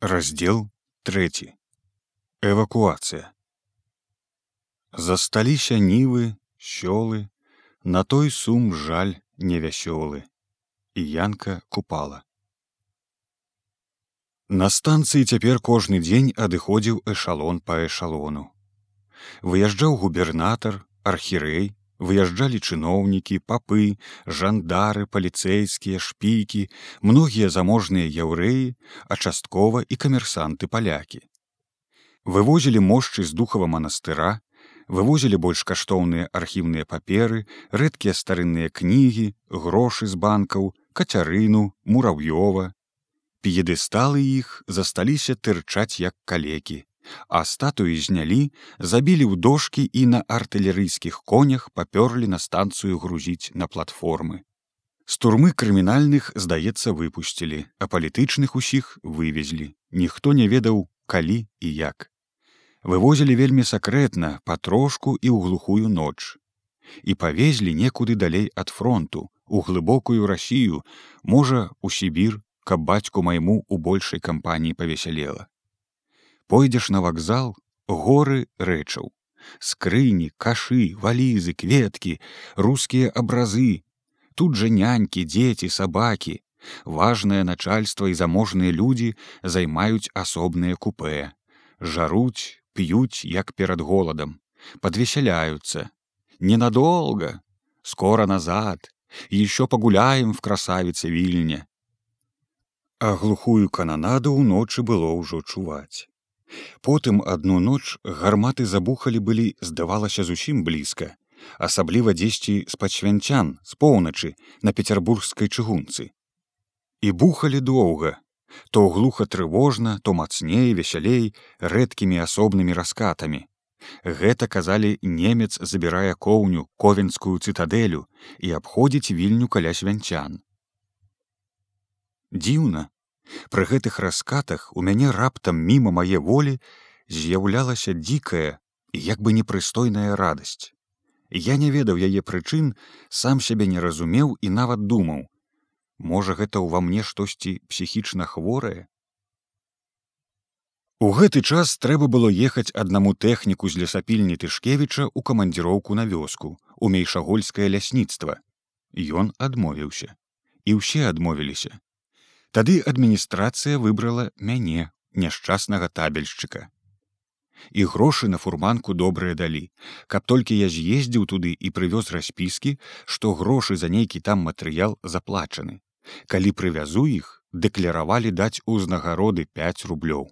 раздел 3 эвакуацыя засталіся нівы щолы на той сум жаль невясёлы і янка купала. На станцыі цяпер кожны дзень адыходзіў эшалон па эшалону выязджаў губернатар архірэй выязджалі чыноўнікі папы жандары паліцэйскія шпікі многія заможныя яўрэі а часткова і камерсанты палякі. Вывозілі мошчы з духава манастыра вывозілі больш каштоўныя архіўныя паперы рэдкія старынныя кнігі грошы з банкаў кацярыну мураўёва п'едэсталы іх засталіся тырчаць як калекі а статуі знялі забілі ў дошкі і на артылерыйскіх конях папёрлі на станцыю грузіць на платформы. З турмы крымінальных здаецца выпусцілі а палітычных усіх вывезлі. Ніхто не ведаў калі і як. Вывозілі вельмі сакрэтна патрошку і ў глухую ноч. І павезлі некуды далей ад фронту у глыбокую рассію можа у сібір каб бацьку майму у большай кампаніі павесялела пойдзеш на вакзал горы рэчаў. Скрыні кашы валізы кветкі рускія абразы. Тут жа нянькі дзеці сабакі. Важнае начальство і заможныя людзі займаюць асобныя купе жаруць п'юць як перад голадам. Подвесяляются ненадолго скоро назад. Еще погуляем в красавіце вільня а глухую кананаду ўночы было ўжо чуваць Потым адну ноч гарматы забухалі былі, здавалася зусім блізка, асабліва дзесьці з-пад свянцян з поўначы на пецярбургскай чыгунцы. І бухалі доўга, то глуха трывожна, то мацней, весялей, рэдкімі асобнымі раскатамі. Гэта казалі немец забірае коўню ковенскую цытадэлю і абходзіць вільню каля свянцян. Дзіўна, Пры гэтых раскатах у мяне раптам міма мае волі з'яўлялася дзікая і як бы непрыстойная радасць. Я не ведаў яе прычын, сам сябе не разумеў і нават думаў: Можа, гэта ўва мне штосьці псіхічна хворае. У гэты час трэба было ехаць аднаму тэхніку з лесапільні тышкевіча ў камандзіроўку на вёску у мейшагольскае лясніцтва. Ён адмовіўся і ўсе адмовіліся Тады адміністрацыя выбрала мяне няшчаснага табельшчыка. І грошы на фурманку добрыя далі, каб толькі я з'ездзіў туды і прывёз распіскі, што грошы за нейкі там матэрыял заплачаны. Калі прывязу іх, дэкляравалі даць узнагароды 5 рублёў.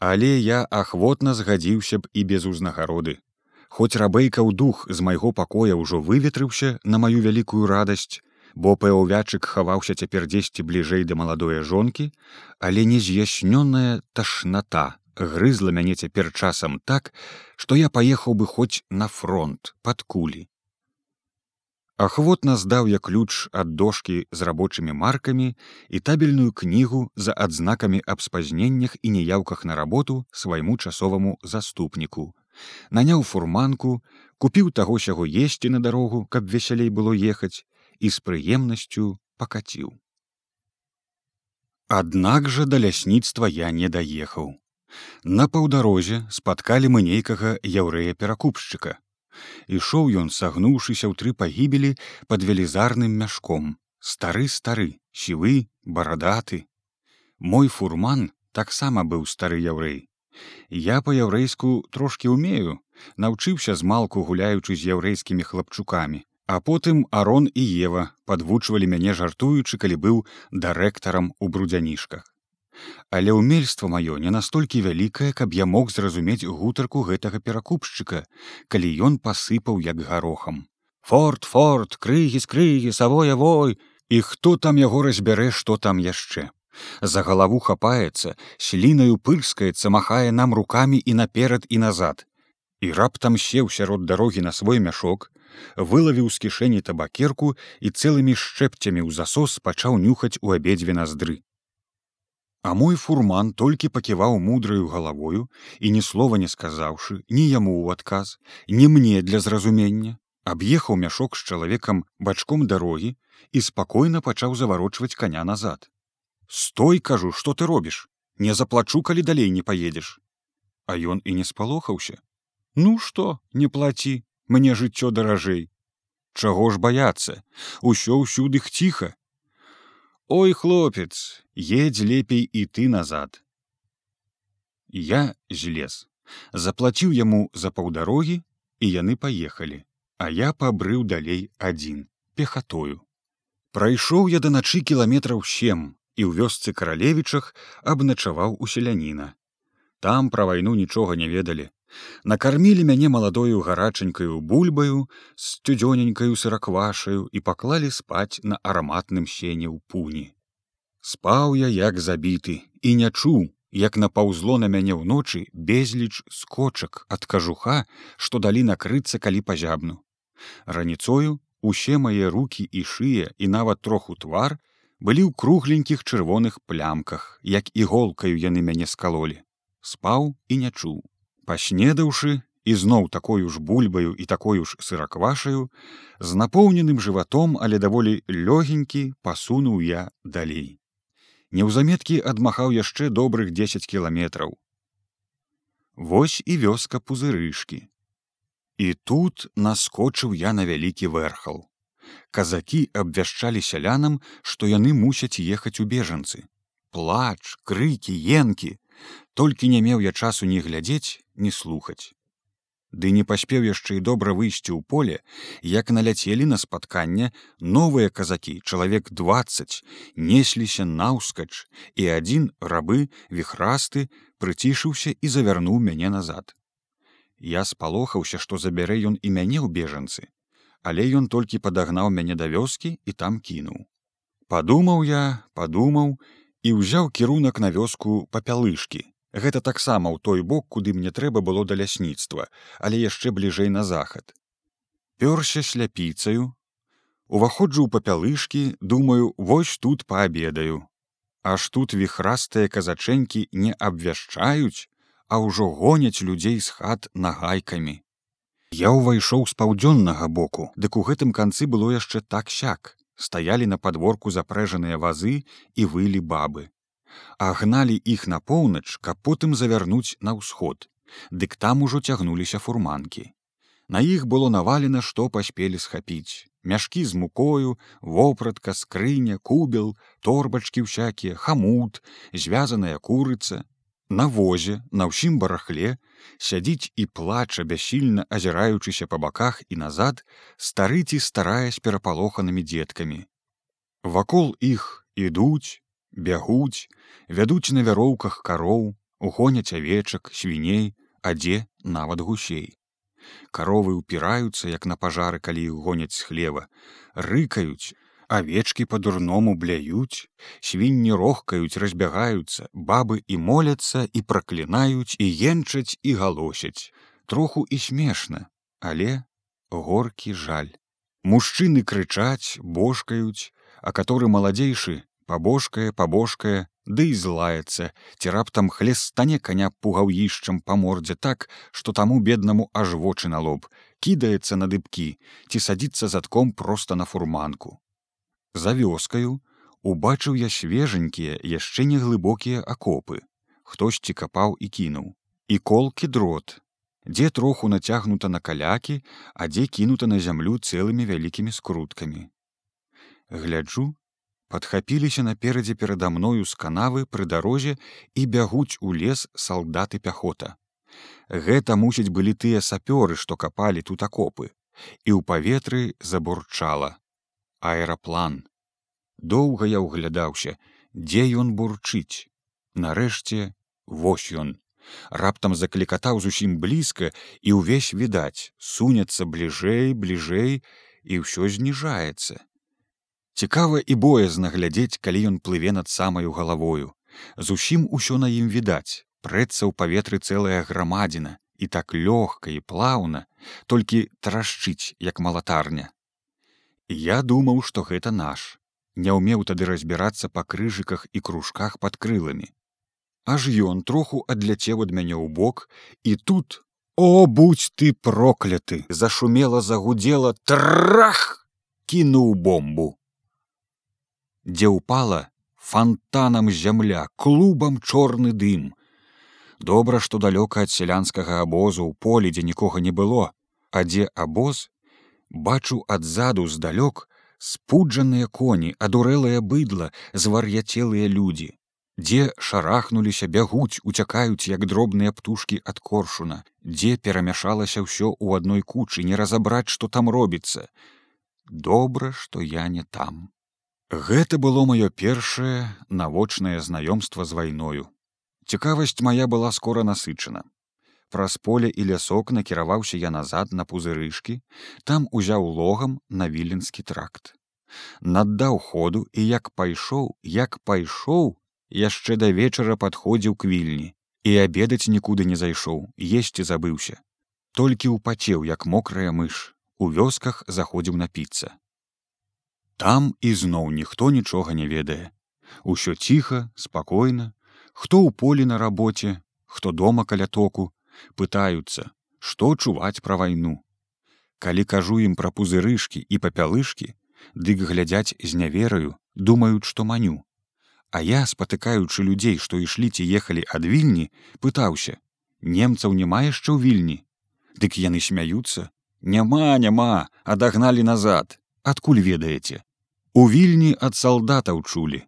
Але я ахвотна згадзіўся б і без узнагароды. Хоць рабейка ў дух з майго пакоя ўжо выветрыўся на маю вялікую радасць, бо пэўвячык хаваўся цяпер дзесьці бліжэй да маладое жонкі, але нез'яснёная ташната грызла мяне цяпер часам так, што я паехаў бы хоць на фронт пад кулі. Ахвотна здаў я ключ ад дошкі з рабочымі маркамі і табельную кнігу за адзнакамі аб спазненнях і неяўках на работу свайму часоваму заступніку. Наняў фурманку, купіў таго сяго есці на дарогу, каб весялей было ехаць і з прыемнасцю пакаціў. Аднак жа да лясніцтва я не даехаў. На паўдарозе спаткалі мы нейкага яўрэя перакупшчыка. Ішоў ён, сагнуўшыся ў тры пагібелі пад велізарным мяшком, стары стары, сівы, барадаты. Мой фурман таксама быў стары яўрэй. Я па-яўрэйску трошкі ўмею, наўчыўся з малку гуляючы з яўрэйскімі хлапчукамі, А потым Арон і Ева падвучвалі мяне жартуючы, калі быў дырэктарам у брудзянішках. Але ўмельства маё не настолькі вялікае, каб я мог зразумець гутарку гэтага перакупшчыка, калі ён пасыпаў як гарохам. Форт, форт, крыгі з крыгі, савое вой, і хто там яго разбярэ, што там яшчэ. За галаву хапаецца, слінаю пырскаецца, махае нам рукамі і наперад і назад. І раптам сеў сярод дарогі на свой мяшок, вылавіў з кішэні табакерку і цэлымі шчэпцямі ў засос пачаў нюхаць у абедзве наздры. А мой фурман толькі паківаў мудраю галавою і ні слова не сказаўшы ні яму ў адказ, ні мне для зразумення, аб'ехаў мяшок з чалавекам бачком дарогі і спакойна пачаў заварочваць каня назад. Стой кажу, што ты робіш, не заплачу калі далей не паедзеш а ён і не спалохаўся ну што не плаці мне жыццё даражэй. Чаго ж баяцца? Усё ўсюды ціха. Ой хлопец едзь лепей і ты назад. Я злез заплаціў яму за паўдарогі і яны паехалі а я пабрыў далей адзін пехатою. Прайшоў я да начы кіламетраў сем і ў вёсцы каралевічах абначаваў у селяніна. Там пра вайну нічога не ведалі накармілі мяне маладою гарачанькаю бульбаю з цюдзёненькаю сыраквашаю і паклалі спаць на араматным сене ў пуні. Спаў я як забіты і не чуў як напаўзло на мяне ўночы безліч скочак ад кажуха што далі накрыцца калі пазябну. Раніцою усе мае руки і шыя і нават троху твар былі ў кругленькіх чырвоных плямках як іголкаю яны мяне скалолі. Спаў і не чуў паснедаўшы і зноў такою ж бульбаю і такою ж сыраквашаю з напоўненым жыватом але даволі лёгенькі пасунуў я далей. Неўзаметкі адмахаў яшчэ добрых дзесяць кіламетраў Вось і вёска пузырышкі і тут наскочыў я на вялікі вэрхал казакі абвяшчалі сялянам што яны мусяць ехаць у бежанцы. Плач крыкі енкі толькі не меў я часу не глядзець не слухаць. Ды не паспеў яшчэ і добра выйсці ў поле як наляцелі на спатканне новыя казакі чалавек двадцать несліся наўскач і адзін рабы віхрасты прыцішыўся і завярнуў мяне назад. Я спалохаўся што забярэ ён і мяне ў бежанцы але ён толькі падагнаў мяне да вёскі і там кінуў. Падумаў я падумаў і ўзяў кірунак на вёску папялышкі Гэта таксама ў той бок, куды мне трэба было да лясніцтва, але яшчэ бліжэй на захад. Пёрся сляпіцаю, уваходжу ў папялышкі, думаю, вось тут паабедаю. Аж тут віхрастыя казачэнькі не абвяшчаюць, а ўжо гоняць людзей з хат нагайкамі. Я ўвайшоў з паўдзённага боку, дык у гэтым канцы было яшчэ так сяк, стаялі на падворку запрэжаныя вазы і вылі бабы а гналі іх на поўнач, каб потым завярнуць на ўсход. Дык там ужо цягнуліся фурманкі. На іх было навалена, што паспелі схапіць. Мяшкі з мукою, вопратка, скрыня, кубел, торбачкі ўсякія, хамут, звязаная курыца. На возе, на ўсім барахле, сядзіць і плача бясільна азіраючыся па баках і назад, стары ці старая з перапалоханымі дзеткамі. Вакол іх ідуць, бягуць, вядуць на вяроўках кароў, угоняць авечак, свіней, а дзе нават гусей. Каровы ўпіраюцца, як на пажары, калі іх гоняць з хлева, рыкаюць, авечкі па-дурному бляюць, свінні рохкаюць, разбягаюцца, бабы і моляцца і праклінаюць і енчаць і галосяць, троху і смешна, але горкі жаль. Мужчыны крычаць, божкаюць, а каторы маладзейшы пабожкае пабожкае ды і злаецца ці раптам хлестане каня пугаўішчам па мордзе так што таму беднаму аж вочы на лоб кідаецца на дыбкі ці садзіцца задком проста на фурманку за вёскаю убачыў я свеженькія яшчэ не глыбокія акопы. Хтосьці капаў і кінуў. І колкі дрот. Дзе троху нацягнута на калякі а дзе кінута на зямлю цэлымі вялікімі скруткамі. Гляджу падхапіліся наперадзе перада мною з канавы пры дарозе і бягуць у лес салдаты пяхота. Гэта мусіць былі тыя сапёры, што капалі тут акопы, і ў паветры забурчала аэраплан. Доўга я ўглядаўся, дзе ён бурчыць. Нарэшце вось ён. Раптам заклікатаў зусім блізка і ўвесь відаць, сунецца бліжэй, бліжэй і ўсё зніжаецца. Цікава і боязна глядзець, калі ён плыве над самаю галавою. Зусім усё на ім відаць, прэцца ў паветры цэлая грамадзіна і так лёгка і плаўна, толькі трашчыць, як малатарня. Я думаў, што гэта наш. Не ўмеў тады разбірацца па крыжыках і кружках пад крыламі. Аж ён троху адляцеў ад мяне ў бок і тут, о, будь ты прокляты, зашумела загудзела трах, кінуў бомбу дзе ўпала фонтанам зямля, клубам чорны дым. Добра, што далёка ад сялянскага абозу ў полі, дзе нікога не было, а дзе абоз, бачу адзаду здалёк спуджаныя коні, адурэлае быдла, звар'яцелыя людзі, дзе шарахнуліся бягуць, уцякаюць як дробныя птушкі ад коршуна, дзе перамяшалася ўсё ў адной кучы, не разабраць, што там робіцца. Добра, што я не там. Гэта было маё першае навочнае знаёмства з вайною. Цікавасць моя была скора насычана. Праз поле і лясок накіраваўся я назад на пузырышкі, там узяў логам на віленскі тракт. Наддаў ходу і як пайшоў, як пайшоў, яшчэ да вечара падходзіў к вільні і абедаць нікуды не зайшоў, есці забыўся. Толькі ўпацеў, як мокрая мыш, у вёсках заходзіў напіцца. Там ізноў ніхто нічога не ведае. Усё ціха, спакойна, хто ў полі на рабоце, хто дома каля току, пытаюцца, што чуваць пра вайну. Калі кажу ім пра пузырышкі і папялышкі, дык глядзяць з нявераю, думаюць, што маню. А я, спатыкаючы людзей, што ішлі ці ехалі ад вільні, пытаўся: немцаў няма яшчэ ў вільні. Дык яны смяюцца, няма, няма, адагналі назад, адкуль ведаеце. У вільні ад салдатаў чулі,